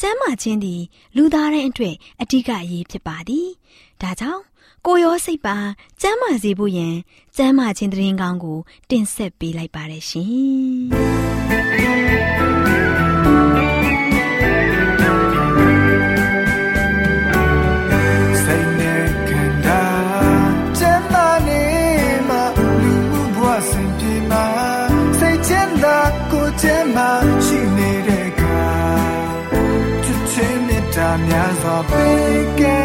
ကျမ်းမာခြင်းသည် လူသားတိုင်းအတွက်အဓိကအရေးဖြစ်ပါသည်ဒါကြောင့်ကိုရောစိတ်ပါကျမ်းမာစေဖို့ယင်ကျမ်းမာခြင်းတရင်ကောင်းကို တင်ဆက်ပေးလိုက်ပါတယ်ရှင်စိတ် မေတ္တာများစွာပေးကဲ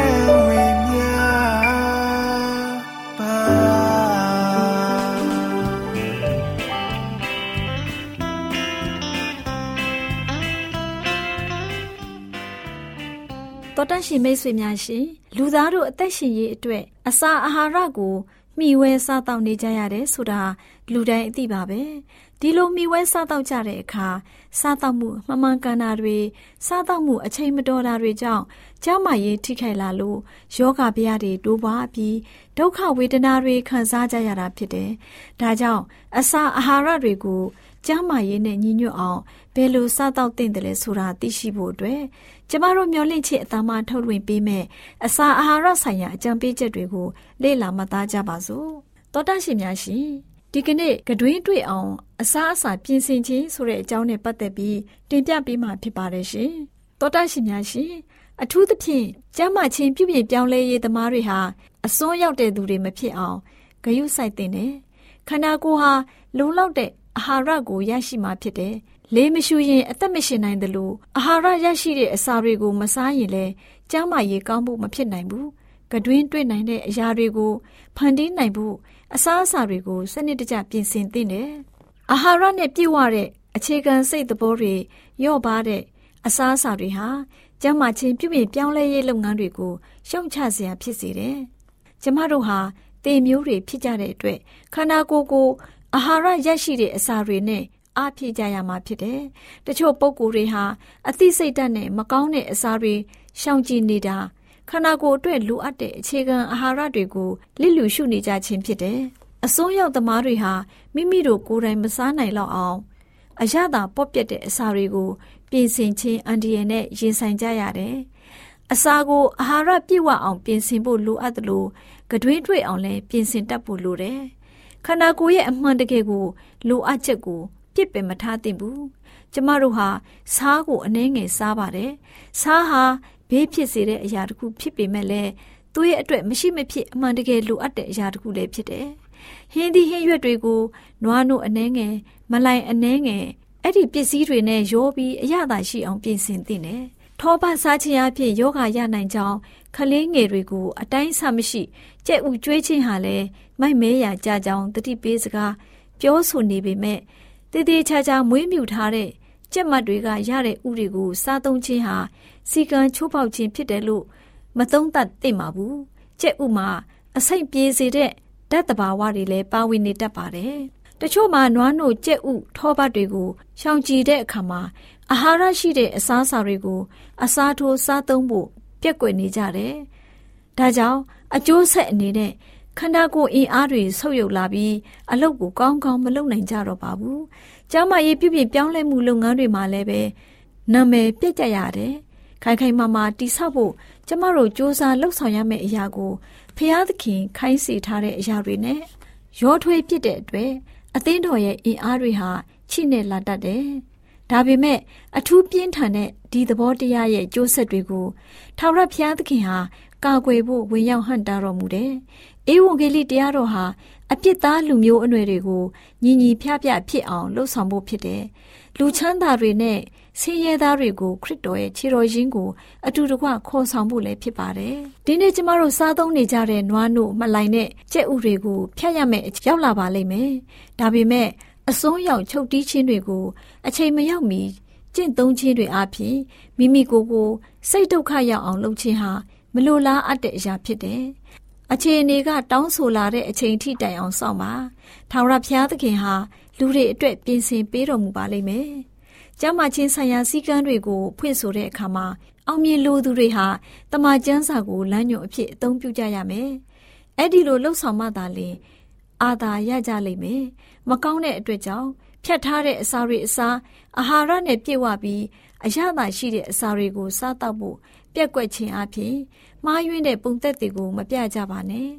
တော်တန့်ရှင်မိတ်ဆွေများရှင်လူသားတို့အသက်ရှင်ရေးအတွက်အစာအာဟာရကိုမျှဝဲစားတောက်နေကြရတယ်ဆိုတာ လူတိုင်းအသိပါပဲဒီလိုမျှဝဲစားတောက်ကြတဲ့အခါစားတောက်မှုမမှန်ကန်တာတွေစားတောက်မှုအချိန်မတော်တာတွေကြောင့်ကျန်းမာရေးထိခိုက်လာလို့ယောဂဗျာတွေတိုးပွားပြီးဒုက္ခဝေဒနာတွေခံစားကြရတာဖြစ်တယ်ဒါကြောင့်အစာအာဟာရတွေကိုကျန်းမာရေးနဲ့ညီညွတ်အောင်ဘယ်လိုစားတောက်သင့်တယ်လဲဆိုတာသိရှိဖို့အတွက်ကျမတို့မျှဝင့်ချစ်အသားမထုတ်လွှင့်ပေးမယ်အစာအာဟာရဆိုင်ရာအကြံပေးချက်တွေကိုလေ့လာမှတ်သားကြပါစို့တောတရှင်များရှင် ဒီကနေ့ကတွင်းတွေ့အောင်အစာအစာပြင်ဆင်ခြင်းဆိုတဲ့အကြောင်းနဲ့ပတ်သက်ပြီးတင်ပြပေးမှာဖြစ်ပါတယ်ရှင်တောတရှင်များရှင်အထူးသဖြင့်ကျမ်းမာခြင်းပြုပြင်ပြောင်းလဲရေးသမားတွေဟာအစွန်းရောက်တဲ့သူတွေမဖြစ်အောင်ဂရုစိုက်တင်တယ်ခန္ဓာကိုယ်ဟာလုံလောက်တဲ့အာဟာရကိုရရှိမှာဖြစ်တယ်။လေးမရှူရင်အသက်မရှင်နိုင်သလိုအာဟာရရရှိတဲ့အစာတွေကိုမစားရင်လည်းကျန်းမာရေးကောင်းဖို့မဖြစ်နိုင်ဘူး။ကတွင်းတွေ့နိုင်တဲ့အရာတွေကိုဖန်တီးနိုင်ဖို့ အစားအစာတွေကိုစနစ်တကျပြင်ဆင်သင့်တယ်။အာဟာရနဲ့ပြည့်ဝတဲ့အခြေခံစိတ်သဘောတွေရော့ပါတဲ့အစားအစာတွေဟာကျန်းမာခြင်းပြုပြင်ပြောင်းလဲရေးလုပ်ငန်းတွေကိုရှုံချစရာဖြစ်စေတယ်။ကျမတို့ဟာတေမျိုးတွေဖြစ်ကြတဲ့အတွက်ခန္ဓာကိုယ်ကိုအာဟာရရရှိတဲ့အစာတွေနဲ့အားဖြည့်ကြရမှာဖြစ်တယ်။တချို့ပုံကိုယ်တွေဟာအသိစိတ်ဓာတ်နဲ့မကောင်းတဲ့အစာတွေရှောင်ကျဉ်နေတာ ခန္ဓာကိုယ်အတွက်လိုအပ်တဲ့အခြေခံအာဟာရတွေကိုလစ်လျူရှုနေကြခြင်းဖြစ်တယ်။အစွန်းရောက်သမားတွေဟာမိမိတို့ကိုယ်တိုင်မစားနိုင်တော့အောင်အရသာပော့ပြက်တဲ့အစာတွေကိုပြင်ဆင်ခြင်းအန်ဒီယယ်နဲ့ရင်ဆိုင်ကြရတယ်။အစာကိုအာဟာရပြည့်ဝအောင်ပြင်ဆင်ဖို့လိုအပ်သလိုကတွင်းတွေ့အောင်လည်းပြင်ဆင်တတ်ဖို့လိုတယ်။ခန္ဓာကိုယ်ရဲ့အမှန်တကယ်ကိုလိုအပ်ချက်ကိုပြစ်ပင်မထားသင့်ဘူးကျမတို့ဟာစားကိုအနှဲငယ်စားပါတယ်စားဟာ ဘေးဖြစ်စေတဲ့အရာတခုဖြစ်ပေမဲ့လည်းသူ့ရဲ့အတွက်မရှိမဖြစ်အမှန်တကယ်လိုအပ်တဲ့အရာတခုလည်းဖြစ်တယ်ဟင်းဒီဟင်းရွက်တွေကိုနွားနို့အနှဲငယ်မလိုင်အနှဲငယ်အဲ့ဒီပစ္စည်းတွေနဲ့ရောပြီးအရသာရှိအောင်ပြင်ဆင်သင့်တယ်ထောပစားခြင်းအဖြစ်ယောဂရနိုင်ကြောင်းခလေးငယ်တွေကိုအတိုင်းဆမရှိကြက်ဥကျွေးခြင်းဟာလည်းမိုက်မဲရာကြကြောင်းတတိပေးစကားပြောဆိုနေပေမဲ့တည်တည်ချာချာမွေးမြူထားတဲ့ ကြက်မတ်တွေကရတဲ့ဥတွေကိုစားသုံးခြင်းဟာစီကံချိုးပေါက်ခြင်းဖြစ်တယ်လို့မသုံးသပ်သင့်ပါဘူးကြက်ဥမှာအဆိပ်ပြေးစေတဲ့ဓာတ်တဘာဝတွေလည်းပါဝင်နေတတ်ပါတယ်တချို့မှာနွားနို့ကြက်ဥထောပတ်တွေကိုရှောင်ကြည်တဲ့အခါမှာအာဟာရရှိတဲ့အစားအစာတွေကိုအစားထိုးစားသုံးဖို့ပြက်ကွယ်နေကြတယ်။ဒါကြောင့်အကျိုးဆက်အနေနဲ့ခန္ဓာကိုယ်အင်အားတွေဆုပ်ယုပ်လာပြီးအလုပ်ကိုကောင်းကောင်းမလုပ်နိုင်ကြတော့ပါဘူး။ ကျန်းမာရေးပြုပြင်ပြောင်းလဲမှုလုပ်ငန်းတွေမှာလည်းပဲနာမည်ပြက်ကြရတယ်။ခိုင်ခိုင်မာမာတိဆောက်ဖို့ကျမတို့စ조사လှုပ်ဆောင်ရမယ့်အရာကိုဖျားသခင်ခိုင်းစေထားတဲ့အရာတွေနဲ့ရောထွေးပြစ်တဲ့အတွက်အသင်းတော်ရဲ့အင်အားတွေဟာချိနဲ့လာတတ်တယ်။ဒါပေမဲ့အထူးပြင်းထန်တဲ့ဒီသဘောတရားရဲ့ကျိုးဆက်တွေကိုထာဝရဘုရားသခင်ဟာကာကွယ်ဖို့ဝင်ရောက်ဟန်တာတော်မူတယ်။ဧဝံဂေလိတရားတော်ဟာ အပြစ်သားလူမျိုးအနွယ်တွေကိုညီညီဖြဖြဖြစ်အောင်လှုပ်ဆောင်ဖို့ဖြစ်တယ်။လူချမ်းသာတွေနဲ့ဆင်းရဲသားတွေကိုခရစ်တော်ရဲ့ခြေတော်ရင်းကိုအတူတကွခေါ်ဆောင်ဖို့လည်းဖြစ်ပါတယ်။ဒီနေ့ကျမတို့စားသုံးနေကြတဲ့နွားနို့မလိုင်တဲ့ကြက်ဥတွေကိုဖျက်ရမယ့်ရောက်လာပါလိမ့်မယ်။ဒါပေမဲ့အစွန်းရောက်ချုပ်တီးခြင်းတွေကိုအချိန်မရောက်မီကျင့်သုံးခြင်းတွေအပြင်မိမိကိုယ်ကိုစိတ်ဒုက္ခရောက်အောင်လုပ်ခြင်းဟာမလိုလားအပ်တဲ့အရာဖြစ်တယ်။ အခြေအနေကတောင်းဆိုလာတဲ့အချိန်ထိတိုင်အောင်စောင့်ပါ။ထာဝရဘုရားသခင်ဟာလူတွေအတွက်ပြင်ဆင်ပေးတော်မူပါလိမ့်မယ်။ကျမ်းမာခြင်းဆိုင်ရာစည်းကမ်းတွေကိုဖွင့်ဆိုတဲ့အခါမှာအောင်မြင်လိုသူတွေဟာတမန်ကျမ်းစာကိုလမ်းညွှန်အဖြစ်အသုံးပြုကြရမယ်။အဲ့ဒီလိုလှုပ်ဆောင်မှသာလျှင်အာသာရကြလိမ့်မယ်။မကောင်းတဲ့အတွက်ကြောင့်ဖြတ်ထားတဲ့အစာတွေအစားအာဟာရနဲ့ပြည့်ဝပြီး အရသာရှိတဲ့အစာတွေကိုစားတော့ဖို့ပြက်ကွက်ခြင်းအပြင်မှားယွင်းတဲ့ပုံသက်တွေကိုမပြကြပါနဲ့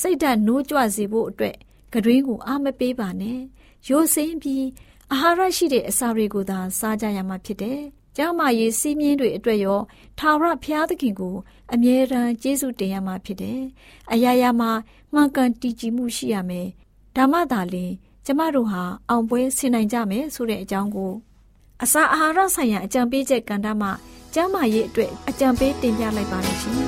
စိတ်ဓာတ်နိုးကြွစေဖို့အတွက်ကတွင်းကိုအားမပေးပါနဲ့ရိုးစင်းပြီးအာဟာရရှိတဲ့အစာတွေကိုသာစားကြရမှာဖြစ်တယ်။ကျောင်းမရေးစီးမြင်းတွေအတွက်ရောထာဝရဘုရားသခင်ကိုအမြဲတမ်းကျေးဇူးတင်ရမှာဖြစ်တယ်။အရာရာမှာမှန်ကန်တည်ကြည်မှုရှိရမယ်။ဓမ္မသာလင်ကျမတို့ဟာအောင်ပွဲဆင်နိုင်ကြမယ်ဆိုတဲ့အကြောင်းကို အစာအာဟာရဆိုင်ရာအကြံပေးချက်ကဏ္ဍမှာကျန်းမာရေးအတွက်အကြံပေးတင်ပြလိုက်ပါရရှင်။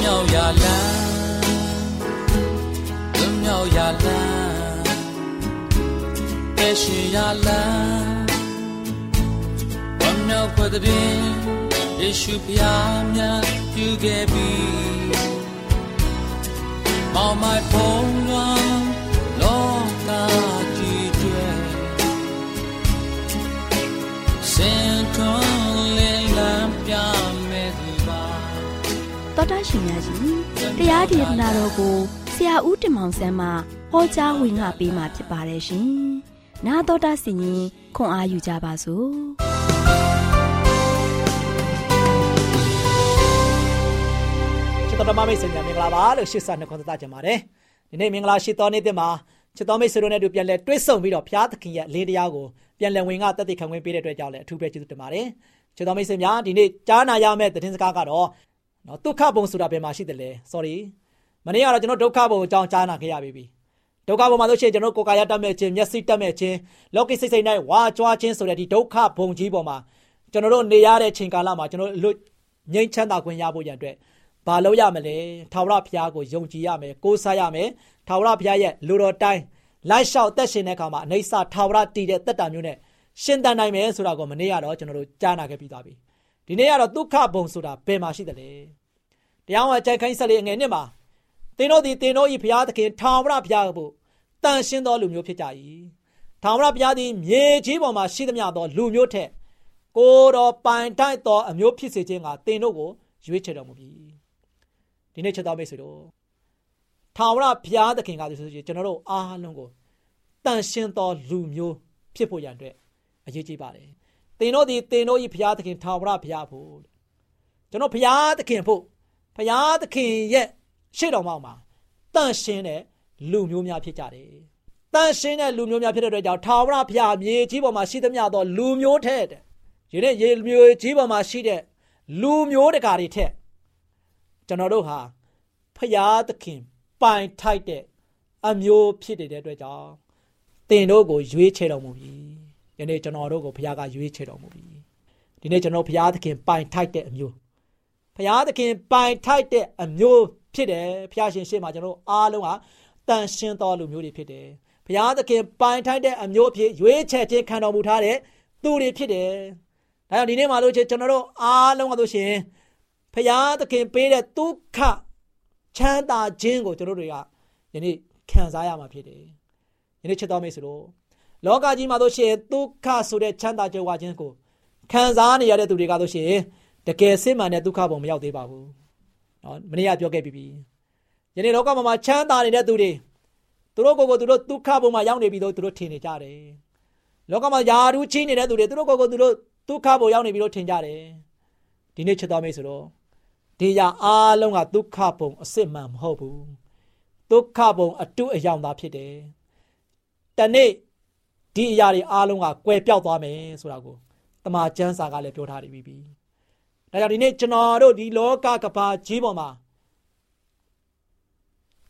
မြောက်ရာလမ်းမြောက်ရာလမ်းကဲရှိရာလမ်းဝမ်းမြောက်ဖွယ်တဲ့ ယေရှုဖျားမြတ်ပြုခဲ့ပြီမောင်မိုက်ဖုံးလွှမ်းလောကကြီးတွေစင်ထွန်းလင်းလန်းပြမဲ့သူပါတော်တာရှင်များကြီးတရားဒေသနာတော်ကိုဆရာဦးတင်မောင်ဆန်းမှဟောကြားဝင်ငါပေးมาဖြစ်ပါတယ်ရှင်။나တော်တာစီရင်ခွန်အားယူကြပါစို့။ တော်တော်မိတ်ဆွေများမင်္ဂလာပါလို့ရှစ်ဆနှစ်ခွန်သတ်ကြပါတယ်ဒီနေ့မင်္ဂလာရှိတော်နေ့တင်မှာချစ်တော်မိတ်ဆွေတို့နဲ့တူပြန်လဲတွဲဆုံပြီးတော့ဘုရားသခင်ရဲ့လေးတရားကိုပြန်လည်ဝင်ကတက်တည်ခံခွင့်ပေးတဲ့အတွက်ကြောင့်လည်းအထူးပဲကျေးဇူးတင်ပါတယ်ချစ်တော်မိတ်ဆွေများဒီနေ့ကြားနာရမယ့်သတင်းစကားကတော့နော်ဒုက္ခဘုံဆိုတာဘယ်မှာရှိတယ်လဲ sorry မနေ့ကတော့ကျွန်တော်ဒုက္ခဘုံအကြောင်းကြားနာခဲ့ရပြီဒုက္ခဘုံမှာဆိုရှင်ကျွန်တော်ကိုယ်ကာယတတ်မဲ့ခြင်းမျက်စိတတ်မဲ့ခြင်းလောကီစိတ်စိတ်၌ဝါကြွားခြင်းဆိုတဲ့ဒီဒုက္ခဘုံကြီးပေါ်မှာကျွန်တော်တို့နေရတဲ့ချိန်ကာလမှာကျွန်တော်လွတ်ငြိမ်းချမ်းသာခွင့်ရဖို့ရန်အတွက် ဘာလုပ်ရမလဲထာဝရဘုရားကိုယုံကြည်ရမယ်ကိုးစားရမယ်ထာဝရဘုရားရဲ့လူတော်တိုင်းလိုက်လျှောက်သက်ရှင်တဲ့အခါမှာအနေဆာထာဝရတည်တဲ့တက်တာမျိုးနဲ့ရှင်းတန်နိုင်မယ်ဆိုတာကိုမနေ့ကတော့ကျွန်တော်တို့ကြားနာခဲ့ပြီးသားပြီဒီနေ့ကတော့ဒုက္ခဘုံဆိုတာဘယ်မှာရှိသလဲတရားဝင်အကြိုက်ခိုင်းဆက်လေးအငယ်နှစ်မှာသင်တို့ဒီသင်တို့ဤဘုရားသခင်ထာဝရဘုရားကိုတန်ရှင်းသောလူမျိုးဖြစ်ကြ၏ထာဝရဘုရားသည်မြေကြီးပေါ်မှာရှိသမျှသောလူမျိုးထက်ကိုတော်ပိုင်တိုက်သောအမျိုးဖြစ်စေခြင်းကသင်တို့ကိုရွေးချယ်တော်မူပြီ ဒီနေ့ချက်တော်မိတ်ဆွေတို့ထာဝရဘုရားသခင်ကဆိုရင်ကျွန်တော်တို့အားလုံးကိုတန်ရှင်းသောလူမျိုးဖြစ်ဖို့ရန်အတွက်အရေးကြီးပါတယ်။သင်တို့ဒီသင်တို့ဤဘုရားသခင်ထာဝရဘုရားဖို့ကျွန်တော်ဘုရားသခင်ဖို့ဘုရားသခင်ရဲ့ရှေ့တော်မှာမှာတန်ရှင်းတဲ့လူမျိုးများဖြစ်ကြတယ်။တန်ရှင်းတဲ့လူမျိုးများဖြစ်တဲ့အတွက်ကြောင့်ထာဝရဘုရားမြေကြီးပေါ်မှာရှိသမျှသောလူမျိုးထက်ဒီနေ့ရေမျိုးကြီးပေါ်မှာရှိတဲ့လူမျိုးတကာတွေထက် ကျွန်တော်တို့ဟာဖရာသခင် ပိုင်ထိုက်တဲ့အမျိုးဖြစ်တဲ့အတွက်ကြောင့်တင်တို့ကိုရွေးချယ်တော်မူပြီ။ယနေ့ကျွန်တော်တို့ကိုဖရာကရွေးချယ်တော်မူပြီ။ဒီနေ့ကျွန်တော်ဖရာသခင်ပိုင်ထိုက်တဲ့အမျိုးဖရာသခင်ပိုင်ထိုက်တဲ့အမျိုးဖြစ်တယ်။ဖရာရှင်ရှေ့မှာကျွန်တော်အားလုံးဟာတန်ရှင်းတော်လူမျိုးတွေဖြစ်တယ်။ဖရာသခင်ပိုင်ထိုက်တဲ့အမျိုးအဖြစ်ရွေးချယ်ခြင်းခံတော်မူထားတဲ့သူတွေဖြစ်တယ်။ဒါကြောင့်ဒီနေ့မှာလို့ကျွန်တော်တို့အားလုံးကဆိုရှင် ဖရာသခင်ပေးတဲ့ဒုက္ခချမ်းသာခြင်းကိုကျွန်တော်တို့တွေကယနေ့ခံစားရမှာဖြစ်တယ်။ယနေ့ချစ်တော်မိတ်ဆွေတို့လောကကြီးမှာတို့ရှင်ဒုက္ခဆိုတဲ့ချမ်းသာကြွယ်ဝခြင်းကိုခံစားနေရတဲ့သူတွေကတို့ရှင်တကယ်စစ်မှန်တဲ့ဒုက္ခပုံမရောက်သေးပါဘူး။နော်မနေ့ကပြောခဲ့ပြီးပြီ။ယနေ့လောကမှာချမ်းသာနေတဲ့သူတွေသူတို့ကိုယ်ကိုသူတို့ဒုက္ခပုံမှာရောက်နေပြီးတော့သူတို့ထင်နေကြတယ်။လောကမှာယာရူးချင်းနေတဲ့သူတွေသူတို့ကိုယ်ကိုသူတို့ဒုက္ခပုံရောက်နေပြီးတော့ထင်ကြတယ်။ဒီနေ့ချစ်တော်မိတ်ဆွေတို့ ဒဒီရအားလုံးကဒုက္ခပုံအစစ်မှန်မဟုတ်ဘူးဒုက္ခပုံအတုအယောင်သာဖြစ်တယ်တနေ့ဒီအရာတွေအားလုံးကကွယ်ပြောက်သွားမယ်ဆိုတာကိုတမန်ကျမ်းစာကလည်းပြောထားပြီးပြီဒါကြောင့်ဒီနေ့ကျွန်တော်တို့ဒီလောကကဘာကြီးပေါ်မှာ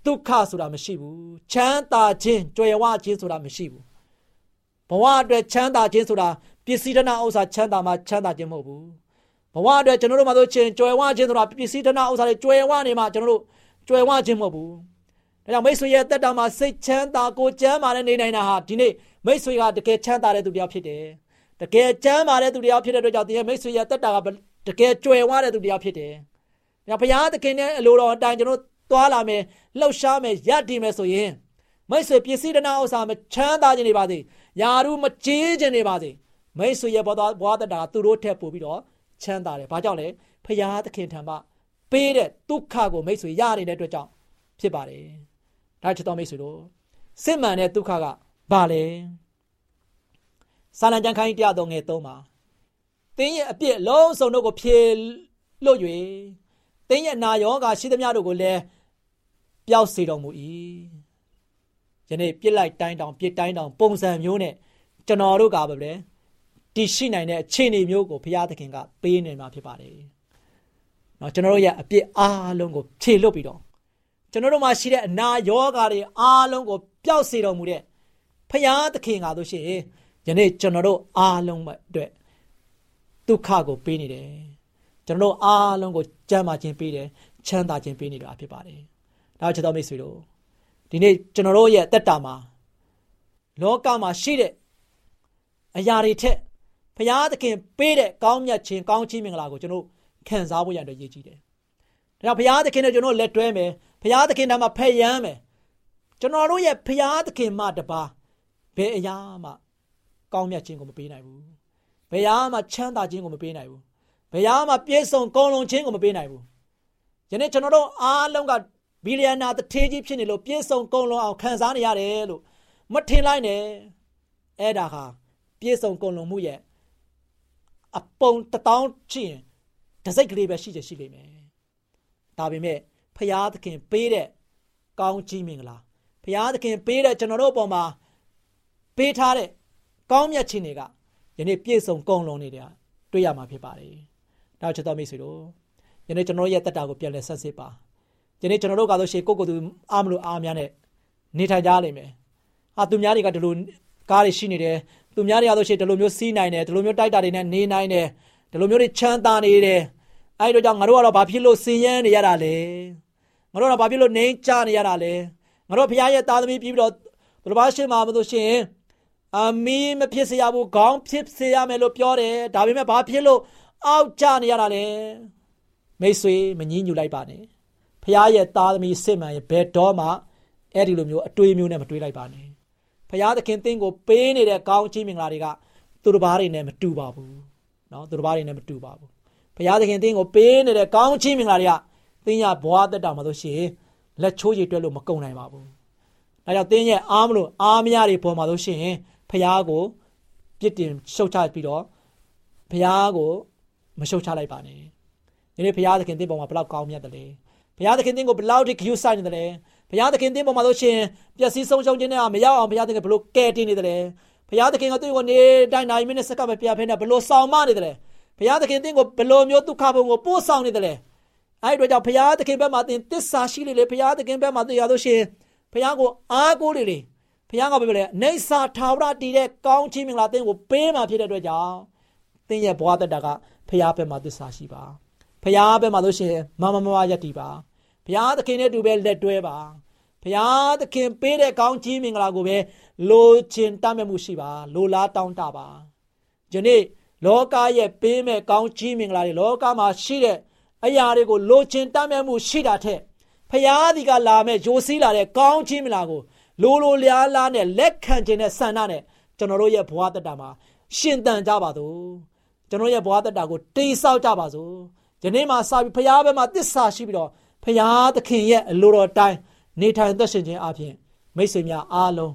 ဒုက္ခဆိုတာမရှိဘူးချမ်းသာခြင်းကြွယ်ဝခြင်းဆိုတာမရှိဘူးဘဝအတွက်ချမ်းသာခြင်းဆိုတာပစ္စည်းတနာဥစ္စာချမ်းသာမှချမ်းသာခြင်းမဟုတ်ဘူး ဘဝအတွက်ကျွန်တော်တို့မှာဆိုချင်းကြွယ်ဝခြင်းဆိုတာပစ္စည်းတနာဥစ္စာတွေကြွယ်ဝနေမှကျွန်တော်တို့ကြွယ်ဝခြင်းမဟုတ်ဘူးဒါကြောင့်မိတ်ဆွေရဲ့တက်တာမှာစိတ်ချမ်းသာကိုကျမ်းမာတဲ့နေနိုင်တာဟာဒီနေ့မိတ်ဆွေကတကယ်ချမ်းသာတဲ့သူတစ်ယောက်ဖြစ်တယ်တကယ်ကျမ်းမာတဲ့သူတစ်ယောက်ဖြစ်တဲ့အတွက်ကြောင့်ဒီမိတ်ဆွေရဲ့တက်တာကတကယ်ကြွယ်ဝတဲ့သူတစ်ယောက်ဖြစ်တယ်။ဒါဘုရားသခင်ရဲ့အလိုတော်အတိုင်းကျွန်တော်သွားလာမယ်လှုပ်ရှားမယ်ရည်တည်မယ်ဆိုရင်မိတ်ဆွေပစ္စည်းတနာဥစ္စာမချမ်းသာခြင်းနေပါစေ။ယာရုမကြေးခြင်းနေပါစေ။မိတ်ဆွေရဲ့ဘဝဘဝတတာသူတို့ထက်ပိုပြီးတော့ ချမ်းသာတယ်။ဘာကြောင့်လဲ။ဘုရားသခင်ထံမှပေးတဲ့ဒုက္ခကိုမိတ်ဆွေရနေတဲ့အတွက်ကြောင့်ဖြစ်ပါတယ်။ဒါချစ်တော်မိတ်ဆွေတို့စစ်မှန်တဲ့ဒုက္ခကဘာလဲ။စာလံကျမ်းခိုင်းတရားတော်ငယ်၃မှာသင်ရဲ့အပြစ်လုံးစုံတို့ကိုဖြေလွတ်၍သင်ရဲ့နာယောဂါရှိသမျှတို့ကိုလည်းပျောက်စေတော်မူ၏ယနေ့ပြစ်လိုက်တိုင်းတောင်ပြစ်တိုင်းတောင်ပုံစံမျိုးနဲ့ကျွန်တော်တို့ကပဲလေ တည်ရှိနိုင်တဲ့အခြေအနေမျိုးကိုဘုရားသခင်ကပေးနေမှာဖြစ်ပါတယ်။နော်ကျွန်တော်တို့ရဲ့အပြစ်အားလုံးကိုဖြေလွတ်ပြီးတော့ကျွန်တော်တို့မှာရှိတဲ့အနာယောဂါတွေအားလုံးကိုပျောက်စေတော်မူတဲ့ဘုရားသခင်ကတို့ရှိရင်ယနေ့ကျွန်တော်တို့အားလုံးအတွက်ဒုက္ခကိုပေးနေတယ်ကျွန်တော်တို့အားလုံးကိုကြမ်းမာခြင်းပေးတယ်ချမ်းသာခြင်းပေးနေတာဖြစ်ပါတယ်ဒါချစ်တော်မိတ်ဆွေတို့ဒီနေ့ကျွန်တော်တို့ရဲ့တက်တာမှာလောကမှာရှိတဲ့အရာတွေထက်ဘု ရားသခင်ပေးတဲ့ကောင်းမြတ်ခြင်းကောင်းချီးမင်္ဂလာကိုကျွန်တော်ခံစားဖို့ရတဲ့ရည်ကြီးတယ်ဒါကြောင့်ဘုရားသခင်နဲ့ကျွန်တော်လက်တွဲမယ်ဘုရားသခင်တမှာဖက်ယမ်းမယ်ကျွန်တော်တို့ရဲ့ဘုရားသခင်မှတပါဘယ်အရာမှကောင်းမြတ်ခြင်းကိုမပေးနိုင်ဘူးဘယ်ဟာမှချမ်းသာခြင်းကိုမပေးနိုင်ဘူးဘယ်ဟာမှပြည့်စုံကုန်လုံးခြင်းကိုမပေးနိုင်ဘူးယနေ့ကျွန်တော်တို့အားလုံးကဘီလီယံနာတထေးကြီးဖြစ်နေလို့ပြည့်စုံကုန်လုံးအောင်ခံစားနေရတယ်လို့မထင်လိုက်နဲ့အဲ့ဒါဟာပြည့်စုံကုန်လုံးမှုရဲ့ အပုံတထောင်ချင်းတစိတ်ကလေးပဲရှိချင်ရှိလိမ့်မယ်ဒါပေမဲ့ဖရာသခင်ပေးတဲ့ကောင်းကြီးမင်္ဂလာဖရာသခင်ပေးတဲ့ကျွန်တော်တို့အပေါ်မှာပေးထားတဲ့ကောင်းမြတ်ခြင်းတွေကယနေ့ပြည့်စုံကုန်လုံးနေတာတွေ့ရမှာဖြစ်ပါတယ်။နောက်ချက်တော်မိတ်ဆွေတို့ယနေ့ကျွန်တော်ရဲ့တက်တာကိုပြန်လဲဆက်စစ်ပါ။ယနေ့ကျွန်တော်တို့ကတော့ရှေကိုကိုသူအားမလို့အားများနဲ့နေထိုင်ကြလိမ့်မယ်။ဟာသူများတွေကဒီလိုကားတွေရှိနေတယ်။ သူများတွေကတော့ရှေဒီလိုမျိုးစီးနိုင်တယ်ဒီလိုမျိုးတိုက်တာတွေနဲ့နေနိုင်တယ်ဒီလိုမျိုးတွေချမ်းသာနေတယ်။အဲဒီတော့ကြောင့်ငါတို့ကတော့ဘာဖြစ်လို့စင်ရမ်းနေရတာလဲ။ငါတို့ကဘာဖြစ်လို့နေကြနေရတာလဲ။ငါတို့ဖခင်ရဲ့သားသမီးပြီးပြီးတော့ဘုရားရှင်မှာမလို့ရှင်အမီးမဖြစ်စေရဘူးခေါင်းဖြစ်စေရမယ်လို့ပြောတယ်ဒါပေမဲ့ဘာဖြစ်လို့အောက်ကျနေရတာလဲမိတ်ဆွေမငြင်းညူလိုက်ပါနဲ့ဖခင်ရဲ့သားသမီးစစ်မှန်ရဲ့ဘယ်တော့မှအဲ့ဒီလိုမျိုးအတွေးမျိုးနဲ့မတွေးလိုက်ပါနဲ့ ဖခင်သခင်သင်ကိုပေးနေတဲ့ကောင်းချီးမင်္ဂလာတွေကသူတစ်ပါးတွေနဲ့မတူပါဘူးเนาะသူတစ်ပါးတွေနဲ့မတူပါဘူးဖခင်သခင်သင်ကိုပေးနေတဲ့ကောင်းချီးမင်္ဂလာတွေကသင်ရဘွားတက်တာမှာဆိုရှင်လက်ချိုးရည်တွက်လို့မကုန်နိုင်ပါဘူးဒါကြောင့်သင်ရဲ့အားမလို့အားမရတွေပေါ်မှာဆိုရှင်ဖះကိုပြစ်တင်ရှုတ်ချပြီးတော့ဖះကိုမရှုတ်ချလိုက်ပါနဲ့ဒီနေ့ဖះသခင်တင်းပေါ်မှာဘလောက်ကောင်းမြတ်တယ်လဲဖះသခင်တင်းကိုဘလောက်ထိဂရုစိုက်နေတယ်လဲ ဖះသခင်တင်းပေါ်မှာဆိုရှင်ပျက်စီးဆုံးရှုံးခြင်းနဲ့မရောက်အောင်ဖះသခင်ဘလို့ကဲတင်နေတယ်လဲဖះသခင်ကသူ့ကိုနေတိုင်းနိုင်မိနစ်စက္ကန့်ပဲပြဖဲနေဘလို့ဆောင်မနေတယ်လဲဖះသခင်တင်းကိုဘလို့မျိုးဒုက္ခဘုံကိုပို့ဆောင်နေတယ်လဲအဲ့ဒီတော့ကြောင့်ဖះသခင်ဘက်မှာတင်တစ္ဆာရှိလေလေဖះသခင်ဘက်မှာတရားလို့ရှင်ဖះကိုအားကိုးလေလေဘုရားကပြောလဲနေစာထာဝရတည်တဲ့ကောင်းချီးမင်္ဂလာသင်ကိုပေးမှာဖြစ်တဲ့အတွက်ကြောင့်သင်ရဲ့ဘဝတက်တာကဘုရားဘက်မှာသစ္စာရှိပါဘုရားဘက်မှာလို့ရှိရင်မမမမယက်တည်ပါ ဘုရားသခင်နဲ့တူပဲလက်တွဲပါဘုရားသခင်ပေးတဲ့ကောင်းချီးမင်္ဂလာကိုပဲလိုချင်တတ်မဲ့မှုရှိပါလိုလားတောင်းတပါယနေ့လောကရဲ့ပေးမဲ့ကောင်းချီးမင်္ဂလာတွေလောကမှာရှိတဲ့အရာတွေကိုလိုချင်တတ်မဲ့မှုရှိတာထက်ဖျားဒီကလာမဲ့ဂျိုစီးလာတဲ့ကောင်းချီးမင်္ဂလာကိုလိုလိုလျားလားနဲ့လက်ခံခြင်းနဲ့ဆန္ဒနဲ့ကျွန်တော်တို့ရဲ့ဘဝတတမှာရှင်သန်ကြပါစို့ကျွန်တော်ရဲ့ဘဝတတကိုတိဆောက်ကြပါစို့ဒီနေ့မှာစပြီးဖရားဘက်မှာတစ္ဆာရှိပြီးတော့ ဖရားသခင်ရဲ့အလိုတော်တိုင်းနေထိုင်သက်ရှင်ခြင်းအပြင်မိတ်ဆွေများအားလုံး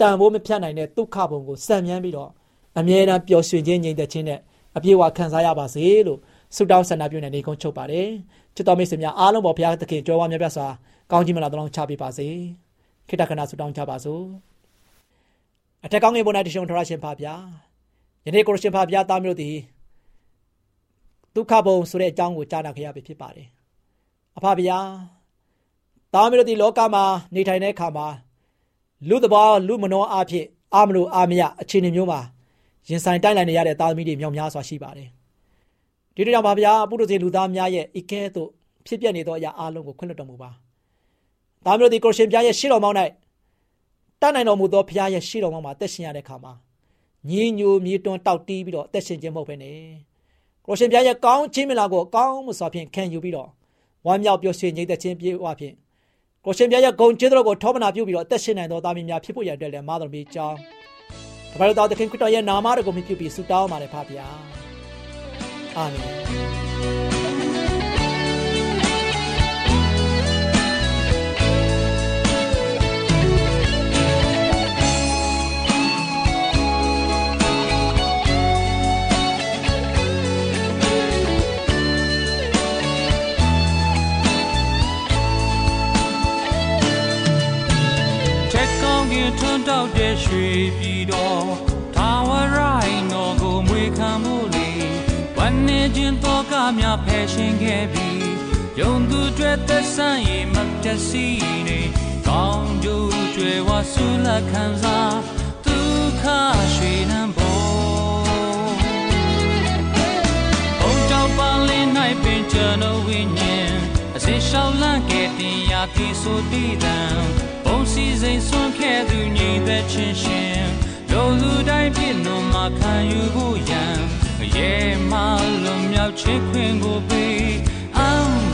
တန်ဖိုးမဖြတ်နိုင်တဲ့ဒုက္ခဘုံကိုစံမြန်းပြီးတော့အမြဲတမ်းပျော်ရွှင်ခြင်းငြိမ်သက်ခြင်းနဲ့အပြည့်အဝခံစားရပါစေလို့ဆုတောင်းဆန္ဒပြုနေနေကုန်းချုပ်ပါတယ်ချစ်တော်မိတ်ဆွေများအားလုံးပေါ်ဘုရားသခင်ကြွယ်ဝမြတ်ပြစွာကောင်းကြီးမလားတောင်းချပေးပါစေခိတ္တခဏဆုတောင်းချပါစို့အထက်ကောင်းငယ်ပေါ်၌တရှုံထရရှင်ပါဗျာယနေ့ကိုရရှင်ပါဗျာသားမျိုးသည်ဒုက္ခဘုံဆိုတဲ့အကြောင်းကိုကြားနာခဲ့ရပြီဖြစ်ပါတယ် အဖဗျာသားမျိုးသည်လောကမှာနေထိုင်တဲ့အခါမှာလူတဘောလူမနောအဖြစ်အာမလို့အာမရအခြေအနေမျိုးမှာရင်ဆိုင်တိုက်လိုက်နေရတဲ့သားသမီးတွေမြောက်များစွာရှိပါတယ်ဒီတို့ကြောင့်ပါဗျာပုရုဇေလူသားများရဲ့ဤကဲသို့ဖြစ်ပျက်နေသောအရာအလုံးကိုခွင့်လွှတ်တော်မူပါသားမျိုးသည်ကိုရှင်ပြားရဲ့ရှေ့တော်မောင်း၌တတ်နိုင်တော်မူသောဘုရားရဲ့ရှေ့တော်မှာအသက်ရှင်ရတဲ့အခါမှာညီညိုမြေတွန်းတောက်တီးပြီးတော့အသက်ရှင်ခြင်းမဟုတ်ဘဲနဲ့ကိုရှင်ဘုရားရဲ့ကောင်းခြင်းမလားကိုကောင်းမှုစွာဖြင့်ခံယူပြီးတော့ ဝမ်းမြောက်ပျော်ရွှင်ငြိမ်သက်ခြင်းပြေဝဖြင့်ကိုရှင်ဘုရားရဲ့ဂုဏ်ကျေးဇူးတော်ကိုထောပနာပြုပြီးတော့အသက်ရှင်နိုင်သောသားမီးများဖြစ်ဖို့ရတဲ့လည်းမာတော်မီကြောင်းတပါတော်သခင်ခရစ်တော်ရဲ့နာမတော်ကိုမြှုပ်ပြီးဆုတောင်းပါတယ်ဖပါဗျာအာမင် တွေသက်ဆိုင်ရင်မတစီနေကောင်းကျိုးကျွယ်ဝဆူလက်ခံစားဒုက္ခရွှေနံပေါ်ဘုံကြောင့်ပါလင်း၌ပင်ကျွန်တော်ဝိညာဉ်အစင်ရှောင်းလန့်ခဲ့တင်ရာတိဆိုတည်တံဘုံစီစိန်ဆွန့်ခဲ့သူညီသက်ချင်းရှင်လူလူတိုင်းပြည့်နှုံမှာခံယူဖို့ရန်ရဲမလွန်မြောက်ချစ်ခွင်ကိုပေး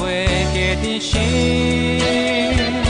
အံွယ်ခဲ့တဲ့ရှင်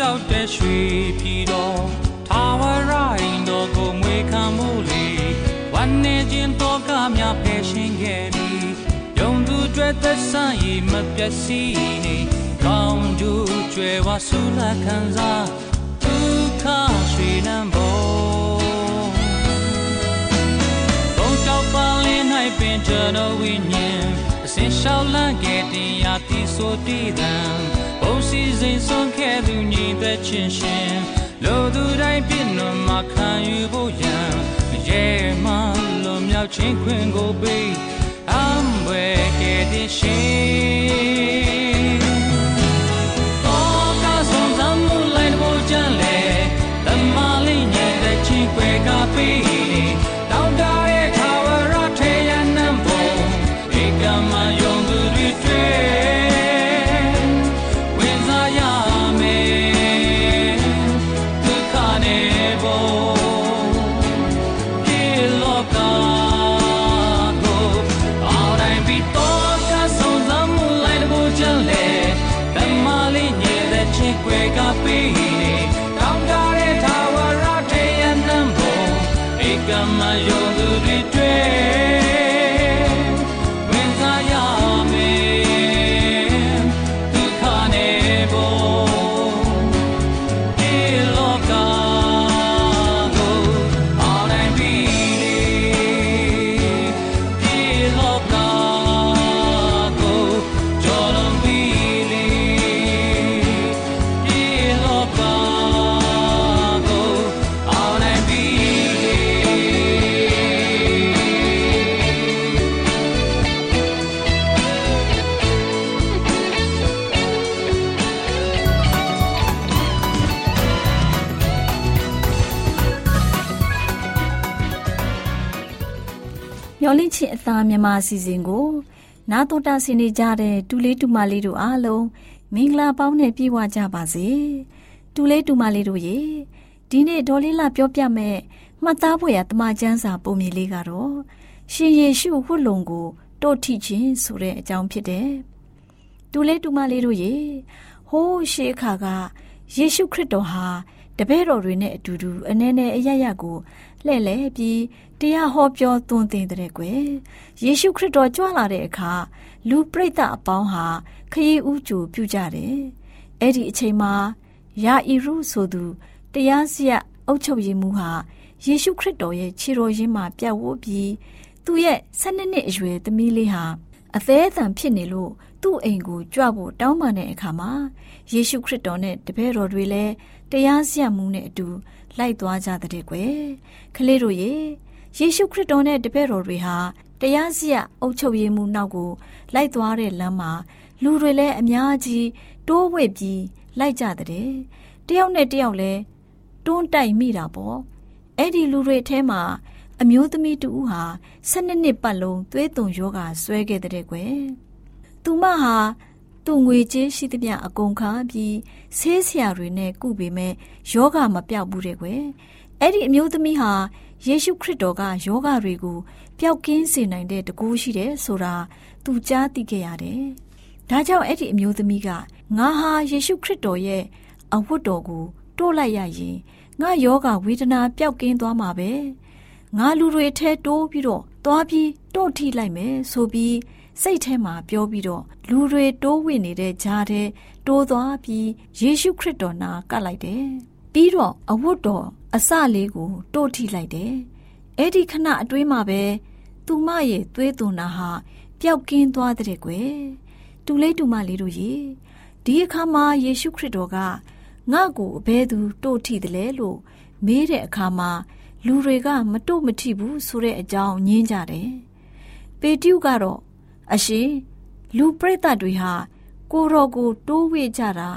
တောက်တဲ့ရွှေပြည်တော်ထာဝရိုင်းတော်ကိုမွေခံမှုလေဝမ်းနေခြင်းတော့ကများဖယ်ရှင်ခဲ့ပြီးယုံသူတွေသက်ဆိုင်ရမပျက်စီးနေကောင်းကျိုးကျွယ်ဝဆူလာခံစားဒုက္ခရွှေနံပေါ်ဘုံကြောက်ပါလင်း၌ပင်ကျွန်တော်ဝိညာဉ်အစင်ရှောက်လန့်ခဲ့တင်ရာတိဆိုတည်တံ ဘုံစီစဉ်ဆုံးခဲ့သူညီသက်ချင်းရှင်လူသူတိုင်းပြည့်နှံမှာခံယူဖို့ရန်ရဲမလွန်မြောက်ခြင်းခွင့်ကိုပေးအံွယ်ခဲ့တဲ့ရှင်အော်ကဆုံးသမှုလိုက်ဖို့ကြံလေတမလေးညတဲ့ချင်းွယ်ကပေး ချင်းအသားမြမအစီအစဉ်ကို နာတော်တာဆင်နေကြတဲ့တူလေးတူမလေးတို့အားလုံးမင်္ဂလာပေါင်းနဲ့ပြည့်ဝကြပါစေတူလေးတူမလေးတို့ရေဒီနေ့ဒေါ်လေးလာပြောပြမဲ့မှတ်သားဖို့ရတမချန်းစာပုံမြင်လေးကတော့ရှင်ယေရှုဝတ်လုံကိုတို့ထိခြင်းဆိုတဲ့အကြောင်းဖြစ်တယ်တူလေးတူမလေးတို့ရေဟိုးရှေးအခါကယေရှုခရစ်တော်ဟာ တပည့်တော်တွေနဲ့အတူတူအနေနဲ့အရရကိုလှဲ့လဲပြီးတရားဟောပြောသွန်သင်တဲ့ကွယ်ယေရှုခရစ်တော်ကြွလာတဲ့အခါလူပရိသတ်အပေါင်းဟာခရီးဥကြိုပြုကြတယ်အဲ့ဒီအချိန်မှာယာအီရုဆိုသူတရားစရအုပ်ချုပ်ရေးမှူးဟာယေရှုခရစ်တော်ရဲ့ခြေတော်ရင်းမှာပြတ်ဝတ်ပြီးသူ့ရဲ့၁၂နှစ်အရွယ်သမီးလေးဟာအသေးအသံဖြစ်နေလို့သူ့အိမ်ကိုကြွဖို့တောင်းပန်တဲ့အခါမှာယေရှုခရစ်တော်နဲ့တပည့်တော်တွေလည်း တရားစရမှုနဲ့အတူလိုက်သွားကြတဲ့ကွယ်ကလေးတို့ရေယေရှုခရစ်တော်နဲ့တပည့်တော်တွေဟာတရားစရအုပ်ချုပ်ရေးမှုနောက်ကိုလိုက်သွားတဲ့လမ်းမှာလူတွေလည်းအများကြီးတိုးဝှက်ပြီးလိုက်ကြတဲ့တယောက်နဲ့တယောက်လည်းတွန်းတိုက်မိတာပေါ့အဲ့ဒီလူတွေထဲမှာအမျိုးသမီးတူဦးဟာ၁၂နှစ်ပတ်လုံးသွေးသွန်ယောဂါဆွဲခဲ့တဲ့ကွယ်သူမဟာ သူ့ငွေကြေးရှိသမျှအကုန်ခါပြီးဆေးဆရာတွေနဲ့ကုပေမဲ့ယောဂမပြောက်ဘူးတဲ့ကွယ်အဲ့ဒီအမျိုးသမီးဟာယေရှုခရစ်တော်ကယောဂတွေကိုပျောက်ကင်းစေနိုင်တဲ့တကူရှိတယ်ဆိုတာသူကြားသိခဲ့ရတယ်။ဒါကြောင့်အဲ့ဒီအမျိုးသမီးကငါဟာယေရှုခရစ်တော်ရဲ့အဝတ်တော်ကိုတိုးလိုက်ရရင်ငါယောဂဝေဒနာပျောက်ကင်းသွားမှာပဲ။ငါလူတွေထဲတိုးပြီးတော့သွားပြီးတော့ထိလိုက်မယ်ဆိုပြီး စိတ်ထဲမှာပြောပြီးတော့လူတွေတိုးဝင်နေတဲ့ကြားထဲတိုးသွားပြီးယေရှုခရစ်တော်နာကပ်လိုက်တယ်။ပြီးတော့အဝတ်တော်အစလေးကိုတိုးထိလိုက်တယ်။အဲ့ဒီခဏအတွင်းမှာပဲသူမရဲ့သွေးသွန်နာဟာပျောက်ကင်းသွားတဲ့ကွယ်။တူလေးတူမလေးတို့ရေဒီအခါမှာယေရှုခရစ်တော်ကငါ့ကိုအဘဲသူတို့ထိတယ်လဲလို့မေးတဲ့အခါမှာလူတွေကမတို့မထိဘူးဆိုတဲ့အကြောင်းညင်းကြတယ်။ပေတျုကတော့ အရှင်လူပရိသတ်တွေဟာကိုတော်ကိုတိုးဝေ့ကြတာ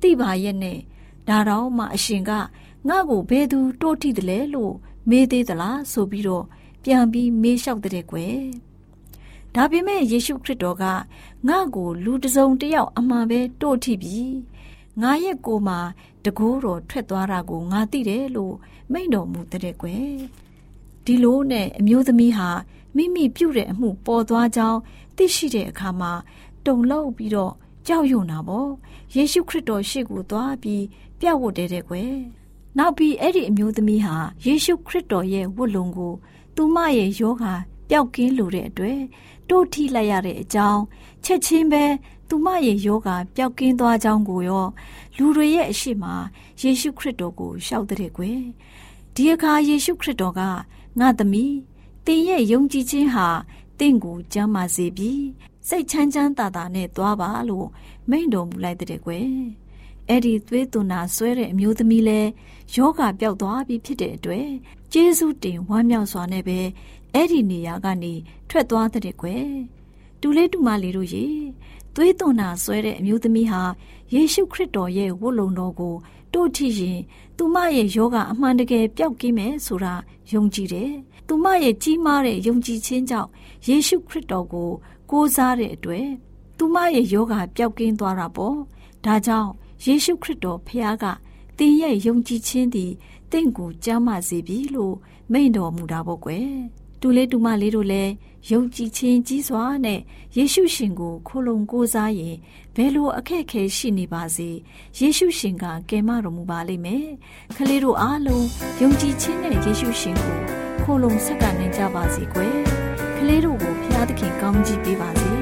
သိပါရဲ့နဲ့ဒါတော့မှအရှင်ကငါ့ကိုဘယ်သူတိုးထိတယ်လဲလို့မေးသေးသလားဆိုပြီးတော့ပြန်ပြီးမေးလျှောက်တဲ့ကွယ်ဒါပေမဲ့ယေရှုခရစ်တော်ကငါ့ကိုလူတစုံတယောက်အမှန်ပဲတိုးထိပြီးငါရဲ့ကိုယ်မှာတကိုးတော်ထွက်သွားတာကိုငါသိတယ်လို့မိန့်တော်မူတဲ့ကွယ်ဒီလိုနဲ့အမျိုးသမီးဟာ မိမိပြုတဲ့အမှုပေါ်သွားကြောင်းသိရှိတဲ့အခါမှာတုန်လှုပ်ပြီးတော့ကြောက်ရွံ့တာပေါ့ယေရှုခရစ်တော်ရှေ့ကိုသွားပြီးပြတ်ဝတ်တဲ့ကွယ်နောက်ပြီးအဲ့ဒီအမျိုးသမီးဟာယေရှုခရစ်တော်ရဲ့ဝတ်လုံကိုသူမရဲ့ယောဂါပျောက်ကင်းလိုတဲ့အတွက်တို့ထိလိုက်ရတဲ့အကြောင်းချက်ချင်းပဲသူမရဲ့ယောဂါပျောက်ကင်းသွားကြောင်းကိုရောလူတွေရဲ့အရှိမယေရှုခရစ်တော်ကိုရှောက်တဲ့ကွယ်ဒီအခါယေရှုခရစ်တော်ကငါသမီး သင်ရဲ့ယုံကြည်ခြင်းဟာတင့်ကိုကျမ်းမာစေပြီးစိတ်ချမ်းချမ်းသာသာနဲ့သွားပါလို့မိန့်တော်မူလိုက်တဲ့ကွယ်အဲ့ဒီသွေးသွန်နာဆွဲတဲ့အမျိုးသမီးလဲယောဂပျောက်သွားပြီဖြစ်တဲ့အတွက်ကျေးဇူးတင်ဝမ်းမြောက်စွာနဲ့ပဲအဲ့ဒီနေရာကနေထွက်သွားတဲ့ကွယ်တူလေးတူမလေးတို့ရေသွေးသွန်နာဆွဲတဲ့အမျိုးသမီးဟာယေရှုခရစ်တော်ရဲ့ဝတ်လုံတော်ကိုတို့ထီရင်သူမရဲ့ယောဂအမှန်တကယ်ပျောက်ကင်းမယ်ဆိုတာယုံကြည်တယ်။ သူမရဲ့ကြီးမားတဲ့ယုံကြည်ခြင်းကြောင့်ယေရှုခရစ်တော်ကို ကိုးစားတဲ့အတွက်သူမရဲ့ယောဂပျောက်ကင်းသွားတာပေါ့။ဒါကြောင့်ယေရှုခရစ်တော်ဖခင်ကသင်ရဲ့ယုံကြည်ခြင်းသည်တင့်ကိုကြမ်းမာစေပြီလို့မိန့်တော်မူတာပေါ့ကွယ်။တူလေးတူမလေးတို့လည်းယုံကြည်ခြင်းကြီးစွာနဲ့ယေရှုရှင်ကိုခိုလုံကိုးစားရင်ဘယ်လိုအခက်ခဲရှိနေပါစေယေရှုရှင်ကကယ်မတော်မူပါလိမ့်မယ်။ကလေးတို့အားလုံးယုံကြည်ခြင်းနဲ့ယေရှုရှင်ကို ခိုလုံဆက်ကနေကြပါစေကွယ်။ကလေးတို့ကိုဖျားသခင်ကောင်းကြီးပေးပါစေ။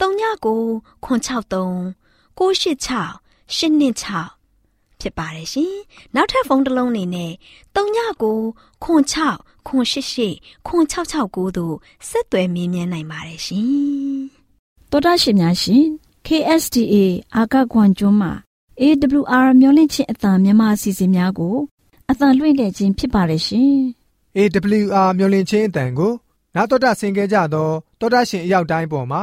39 663 686 826ဖြစ်ပါတယ်ရှင်။နောက်ထပ်ဖုန်းတစ်လုံးနေနဲ့39 6 6 688တို့ဆက်သွယ်မြင်းမြန်းနိုင်ပါတယ်ရှင်။တော်တာရှင်များရှင် KSTA အာကခွန်ကျွန်းမှာ AWR မျိုးလင့်ချင်းအတံမြန်မာအစီအစဉ်များကိုအတံလွှင့်ခဲ့ခြင်းဖြစ်ပါတယ်ရှင်။ AWR မျိုးလင့်ချင်းအတံကိုနာတော်တာဆင် गे ကြတော့တောတာရှင်အရောက်တိုင်းပေါ်မှာ